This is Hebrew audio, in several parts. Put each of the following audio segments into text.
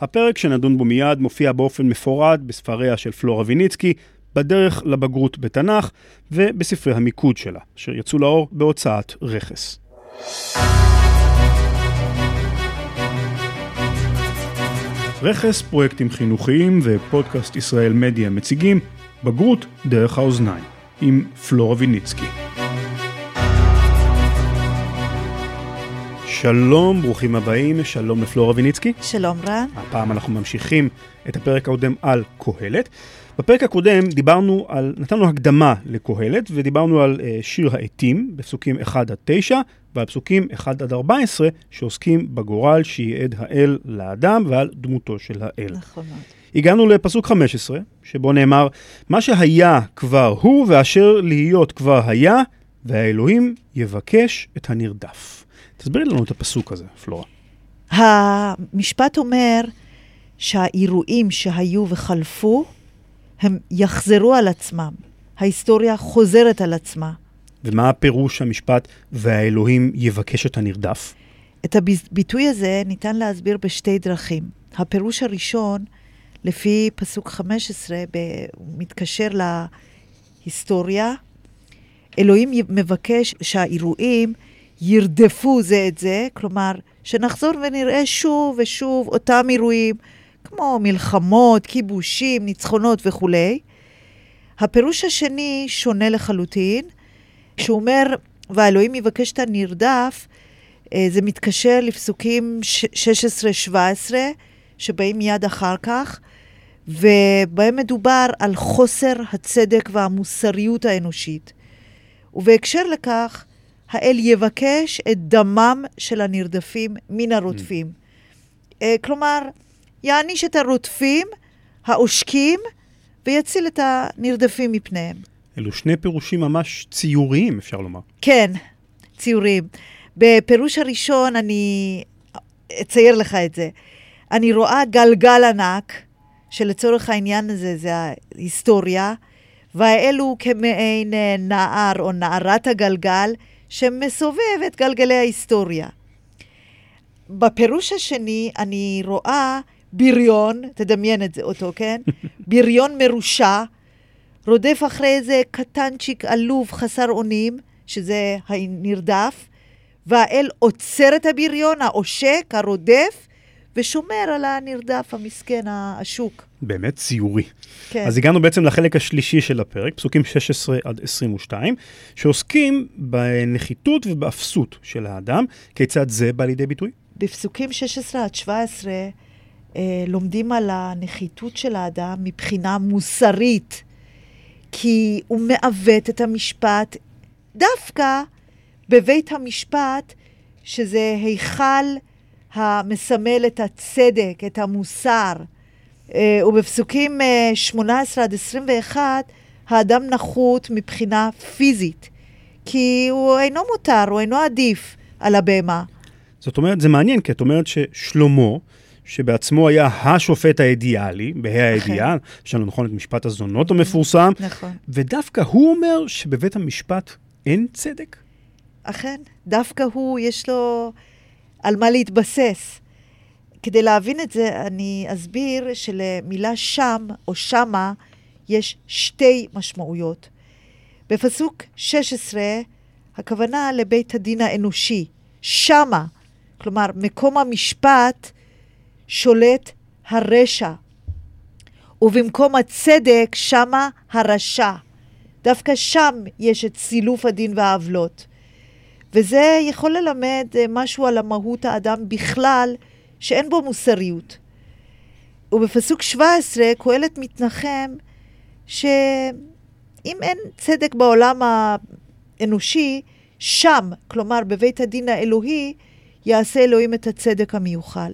הפרק שנדון בו מיד מופיע באופן מפורט בספריה של פלורה ויניצקי, בדרך לבגרות בתנ"ך ובספרי המיקוד שלה, אשר יצאו לאור בהוצאת רכס. רכס, פרויקטים חינוכיים ופודקאסט ישראל מדיה מציגים בגרות דרך האוזניים, עם פלורה ויניצקי. שלום, ברוכים הבאים, שלום לפלורה ויניצקי. שלום רן. הפעם אנחנו ממשיכים את הפרק הקודם על קהלת. בפרק הקודם דיברנו על, נתנו הקדמה לקהלת ודיברנו על uh, שיר העטים בפסוקים 1 עד 9 ועל פסוקים 1 עד 14 שעוסקים בגורל שייעד האל לאדם ועל דמותו של האל. נכון. הגענו לפסוק 15 שבו נאמר מה שהיה כבר הוא ואשר להיות כבר היה והאלוהים יבקש את הנרדף. תסבירי לנו את הפסוק הזה, פלורה. המשפט אומר שהאירועים שהיו וחלפו, הם יחזרו על עצמם. ההיסטוריה חוזרת על עצמה. ומה הפירוש המשפט והאלוהים יבקש את הנרדף? את הביטוי הזה ניתן להסביר בשתי דרכים. הפירוש הראשון, לפי פסוק 15, מתקשר להיסטוריה. אלוהים מבקש שהאירועים ירדפו זה את זה, כלומר, שנחזור ונראה שוב ושוב אותם אירועים, כמו מלחמות, כיבושים, ניצחונות וכולי. הפירוש השני שונה לחלוטין, כשהוא אומר, והאלוהים יבקש את הנרדף, אה, זה מתקשר לפסוקים 16-17, שבאים מיד אחר כך, ובהם מדובר על חוסר הצדק והמוסריות האנושית. ובהקשר לכך, האל יבקש את דמם של הנרדפים מן הרודפים. Mm. כלומר, יעניש את הרודפים, העושקים, ויציל את הנרדפים מפניהם. אלו שני פירושים ממש ציוריים, אפשר לומר. כן, ציוריים. בפירוש הראשון, אני אצייר לך את זה. אני רואה גלגל ענק, שלצורך העניין הזה זה ההיסטוריה, והאל הוא כמעין אה, נער או נערת הגלגל, שמסובב את גלגלי ההיסטוריה. בפירוש השני אני רואה בריון, תדמיין את זה אותו, כן? בריון מרושע, רודף אחרי איזה קטנצ'יק עלוב חסר אונים, שזה הנרדף, והאל עוצר את הבריון, העושק, הרודף, ושומר על הנרדף המסכן, השוק. באמת ציורי. כן. אז הגענו בעצם לחלק השלישי של הפרק, פסוקים 16 עד 22, שעוסקים בנחיתות ובאפסות של האדם. כיצד זה בא לידי ביטוי? בפסוקים 16 עד 17 אה, לומדים על הנחיתות של האדם מבחינה מוסרית, כי הוא מעוות את המשפט דווקא בבית המשפט, שזה היכל המסמל את הצדק, את המוסר. אה, ובפסוקים 18 אה, עד 21, האדם נחות מבחינה פיזית, כי הוא אינו מותר, הוא אינו עדיף על הבהמה. זאת אומרת, זה מעניין, כי את אומרת ששלמה, שבעצמו היה השופט האידיאלי, בה"א הידיעה, יש לנו נכון את משפט הזונות המפורסם, נכון. ודווקא הוא אומר שבבית המשפט אין צדק? אכן, דווקא הוא, יש לו על מה להתבסס. כדי להבין את זה, אני אסביר שלמילה שם או שמה יש שתי משמעויות. בפסוק 16, הכוונה לבית הדין האנושי. שמה, כלומר, מקום המשפט שולט הרשע, ובמקום הצדק, שמה הרשע. דווקא שם יש את סילוף הדין והעוולות. וזה יכול ללמד אה, משהו על המהות האדם בכלל, שאין בו מוסריות. ובפסוק 17, קהלת מתנחם שאם אין צדק בעולם האנושי, שם, כלומר בבית הדין האלוהי, יעשה אלוהים את הצדק המיוחל.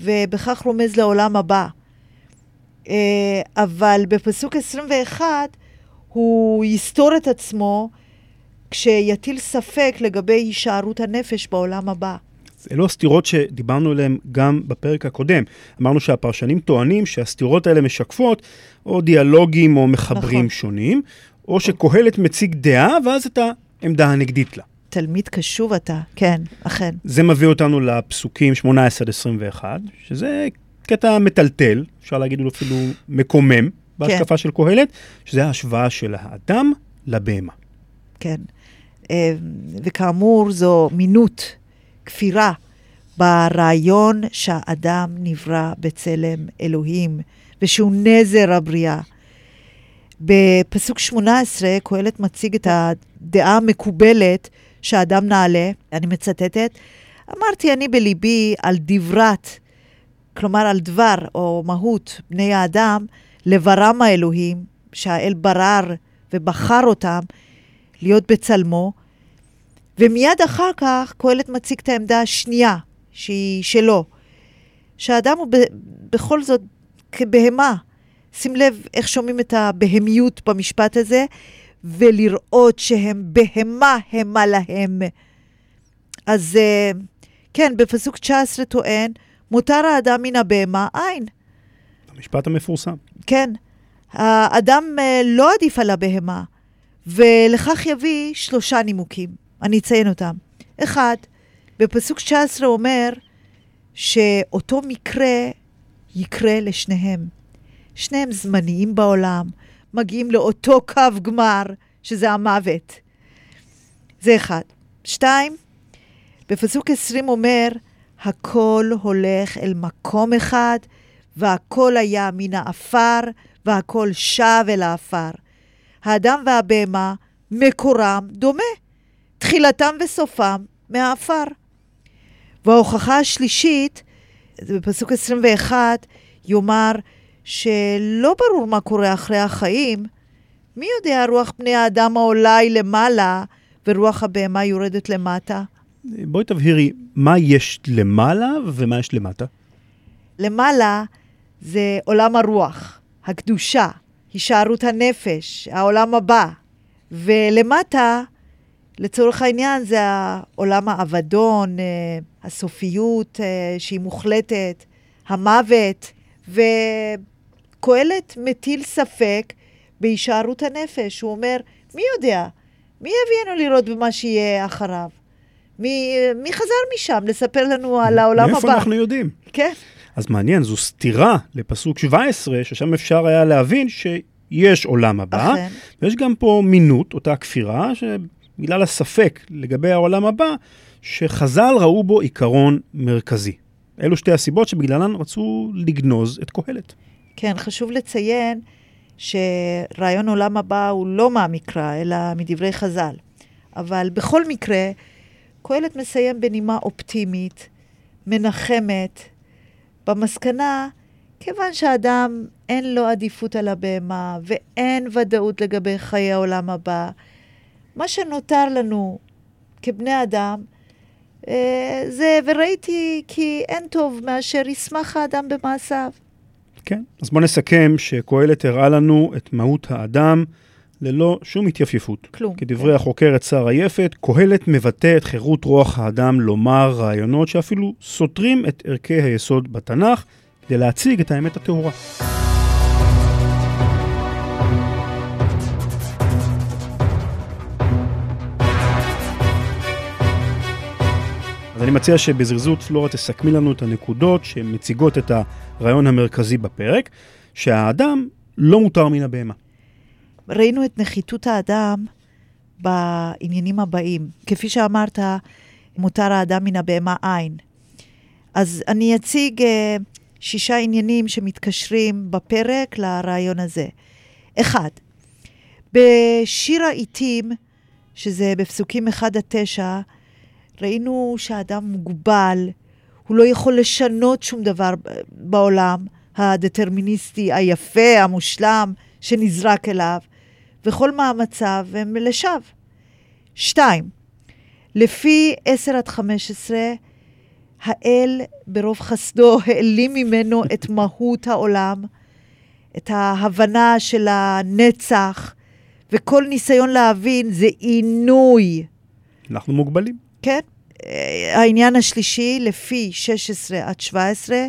ובכך רומז לעולם הבא. אה, אבל בפסוק 21, הוא יסתור את עצמו כשיטיל ספק לגבי הישארות הנפש בעולם הבא. אלו הסתירות שדיברנו עליהן גם בפרק הקודם. אמרנו שהפרשנים טוענים שהסתירות האלה משקפות או דיאלוגים או מחברים נכון. שונים, או שקהלת מציג דעה ואז את העמדה הנגדית לה. תלמיד קשוב אתה, כן, אכן. זה מביא אותנו לפסוקים 18 עד 21, שזה קטע מטלטל, אפשר להגיד אפילו מקומם בהשקפה של קהלת, שזה ההשוואה של האדם לבהמה. כן. אה, וכאמור, זו מינות, כפירה, ברעיון שהאדם נברא בצלם אלוהים, ושהוא נזר הבריאה. בפסוק 18, קהלת מציג את הדעה המקובלת שהאדם נעלה, אני מצטטת, אמרתי אני בליבי על דברת, כלומר על דבר או מהות בני האדם, לברם האלוהים, שהאל ברר ובחר אותם להיות בצלמו, ומיד אחר כך קהלת מציג את העמדה השנייה, שהיא שלו, שהאדם הוא ב, בכל זאת כבהמה. שים לב איך שומעים את הבהמיות במשפט הזה, ולראות שהם בהמה המה להם. אז אה, כן, בפסוק 19 טוען, מותר האדם מן הבהמה אין. המשפט המפורסם. כן. האדם אה, לא עדיף על הבהמה, ולכך יביא שלושה נימוקים. אני אציין אותם. אחד, בפסוק 19 אומר שאותו מקרה יקרה לשניהם. שניהם זמניים בעולם, מגיעים לאותו קו גמר, שזה המוות. זה אחד. שתיים, בפסוק 20 אומר, הכל הולך אל מקום אחד, והכל היה מן העפר, והכל שב אל העפר. האדם והבהמה, מקורם דומה, תחילתם וסופם מהעפר. וההוכחה השלישית, זה בפסוק 21, יאמר שלא ברור מה קורה אחרי החיים. מי יודע, רוח בני האדם העולה היא למעלה, ורוח הבהמה יורדת למטה? בואי תבהירי, מה יש למעלה ומה יש למטה? למעלה זה עולם הרוח, הקדושה, הישארות הנפש, העולם הבא. ולמטה, לצורך העניין, זה העולם האבדון, אה, הסופיות אה, שהיא מוחלטת, המוות, וקהלת מטיל ספק בהישארות הנפש. הוא אומר, מי יודע? מי יביאנו לראות במה שיהיה אחריו? מי, מי חזר משם לספר לנו על העולם מאיפה הבא? מאיפה אנחנו יודעים? כן. אז מעניין, זו סתירה לפסוק 17, ששם אפשר היה להבין שיש עולם הבא, אכן. ויש גם פה מינות, אותה כפירה, שבגלל הספק לגבי העולם הבא, שחז"ל ראו בו עיקרון מרכזי. אלו שתי הסיבות שבגללן רצו לגנוז את קהלת. כן, חשוב לציין שרעיון עולם הבא הוא לא מהמקרא, אלא מדברי חז"ל. אבל בכל מקרה, קהלת מסיים בנימה אופטימית, מנחמת, במסקנה, כיוון שאדם אין לו עדיפות על הבהמה ואין ודאות לגבי חיי העולם הבא, מה שנותר לנו כבני אדם אה, זה, וראיתי כי אין טוב מאשר ישמח האדם במעשיו. כן, אז בואו נסכם שקהלת הראה לנו את מהות האדם ללא שום התייפייפות. כלום. כדברי כן. החוקרת שרה יפת, קהלת מבטא את חירות רוח האדם לומר רעיונות שאפילו סותרים את ערכי היסוד בתנ"ך, כדי להציג את האמת הטהורה. אז אני מציע שבזריזות פלורה תסכמי לנו את הנקודות שמציגות את הרעיון המרכזי בפרק, שהאדם לא מותר מן הבהמה. ראינו את נחיתות האדם בעניינים הבאים. כפי שאמרת, מותר האדם מן הבהמה אין. אז אני אציג אה, שישה עניינים שמתקשרים בפרק לרעיון הזה. אחד, בשיר העיתים, שזה בפסוקים 1 עד 9, ראינו שהאדם מוגבל, הוא לא יכול לשנות שום דבר בעולם הדטרמיניסטי, היפה, המושלם, שנזרק אליו, וכל מאמציו הם לשווא. שתיים, לפי 10 עד 15, האל ברוב חסדו העלים ממנו את מהות העולם, את ההבנה של הנצח, וכל ניסיון להבין זה עינוי. אנחנו מוגבלים. כן. העניין השלישי, לפי 16 עד 17,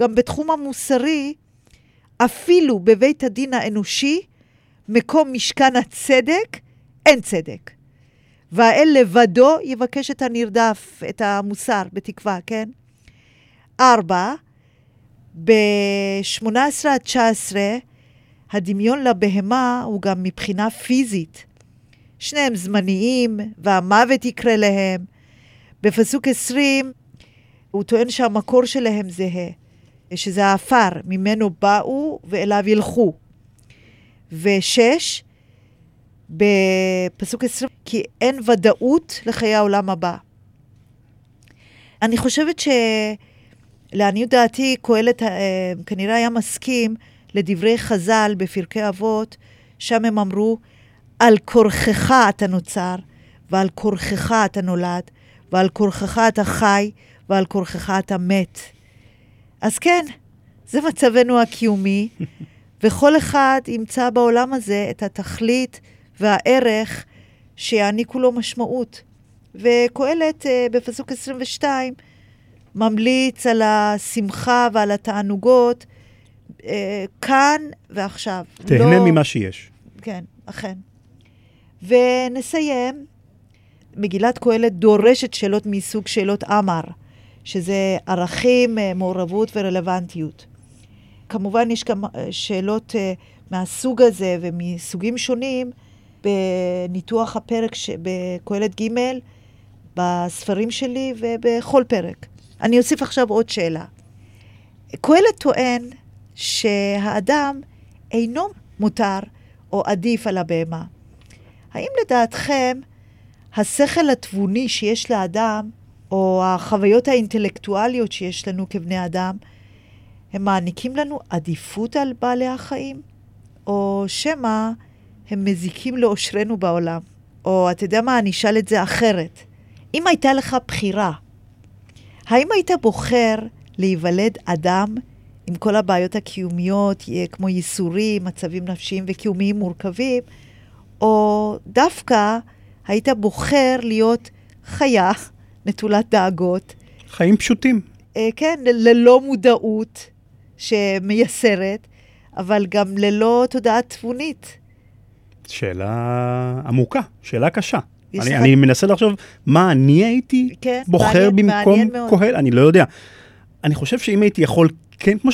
גם בתחום המוסרי, אפילו בבית הדין האנושי, מקום משכן הצדק, אין צדק. והאל לבדו יבקש את הנרדף, את המוסר, בתקווה, כן? ארבע, ב-18 עד 19, הדמיון לבהמה הוא גם מבחינה פיזית. שניהם זמניים, והמוות יקרה להם. בפסוק 20, הוא טוען שהמקור שלהם זהה, שזה העפר, ממנו באו ואליו ילכו. ושש, בפסוק 20, כי אין ודאות לחיי העולם הבא. אני חושבת שלעניות דעתי, קהלת אה, כנראה היה מסכים לדברי חז"ל בפרקי אבות, שם הם אמרו, על כורכך אתה נוצר, ועל כורכך אתה נולד, ועל כורכך אתה חי, ועל כורכך אתה מת. אז כן, זה מצבנו הקיומי, וכל אחד ימצא בעולם הזה את התכלית והערך שיעניקו לו משמעות. וקהלת אה, בפסוק 22 ממליץ על השמחה ועל התענוגות אה, כאן ועכשיו. תהנה לא... ממה שיש. כן, אכן. ונסיים, מגילת קהלת דורשת שאלות מסוג שאלות עמר, שזה ערכים, אה, מעורבות ורלוונטיות. כמובן יש גם שאלות מהסוג הזה ומסוגים שונים בניתוח הפרק בקהלת ג' בספרים שלי ובכל פרק. אני אוסיף עכשיו עוד שאלה. קהלת טוען שהאדם אינו מותר או עדיף על הבהמה. האם לדעתכם השכל התבוני שיש לאדם, או החוויות האינטלקטואליות שיש לנו כבני אדם, הם מעניקים לנו עדיפות על בעלי החיים? או שמא הם מזיקים לאושרנו בעולם? או אתה יודע מה, אני אשאל את זה אחרת. אם הייתה לך בחירה, האם היית בוחר להיוולד אדם עם כל הבעיות הקיומיות, כמו ייסורים, מצבים נפשיים וקיומיים מורכבים, או דווקא היית בוחר להיות חיה נטולת דאגות? חיים פשוטים. אה, כן, ללא מודעות שמייסרת, אבל גם ללא תודעה תבונית. שאלה עמוקה, שאלה קשה. אני, לך... אני מנסה לחשוב מה אני הייתי כן, בוחר מעניין, במקום קהלת, אני לא יודע. אני חושב שאם הייתי יכול, כן, כמו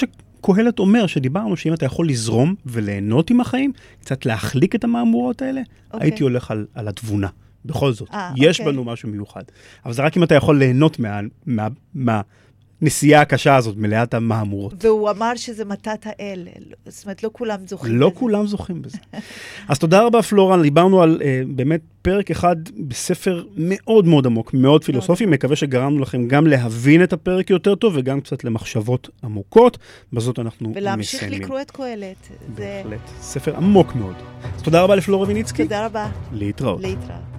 שקהלת אומר, שדיברנו, שאם אתה יכול לזרום וליהנות עם החיים, קצת להחליק את המהמורות האלה, אוקיי. הייתי הולך על, על התבונה. בכל זאת, 아, אה, יש אוקיי. בנו משהו מיוחד. אבל זה רק אם אתה יכול ליהנות מה, מה, מה, הנסיעה הקשה הזאת, מלאת המהמורות. והוא אמר שזה מתת האל, זאת אומרת, לא כולם זוכים לא בזה. לא כולם זוכים בזה. אז תודה רבה, פלורן. דיברנו על uh, באמת פרק אחד בספר מאוד מאוד עמוק, מאוד פילוסופי. מקווה שגרמנו לכם גם להבין את הפרק יותר טוב וגם קצת למחשבות עמוקות. בזאת אנחנו מסיימים. ולהמשיך לקרוא את קהלת. בהחלט. זה... ספר עמוק מאוד. אז תודה רבה לפלורה ויניצקי. תודה רבה. להתראות. להתראות.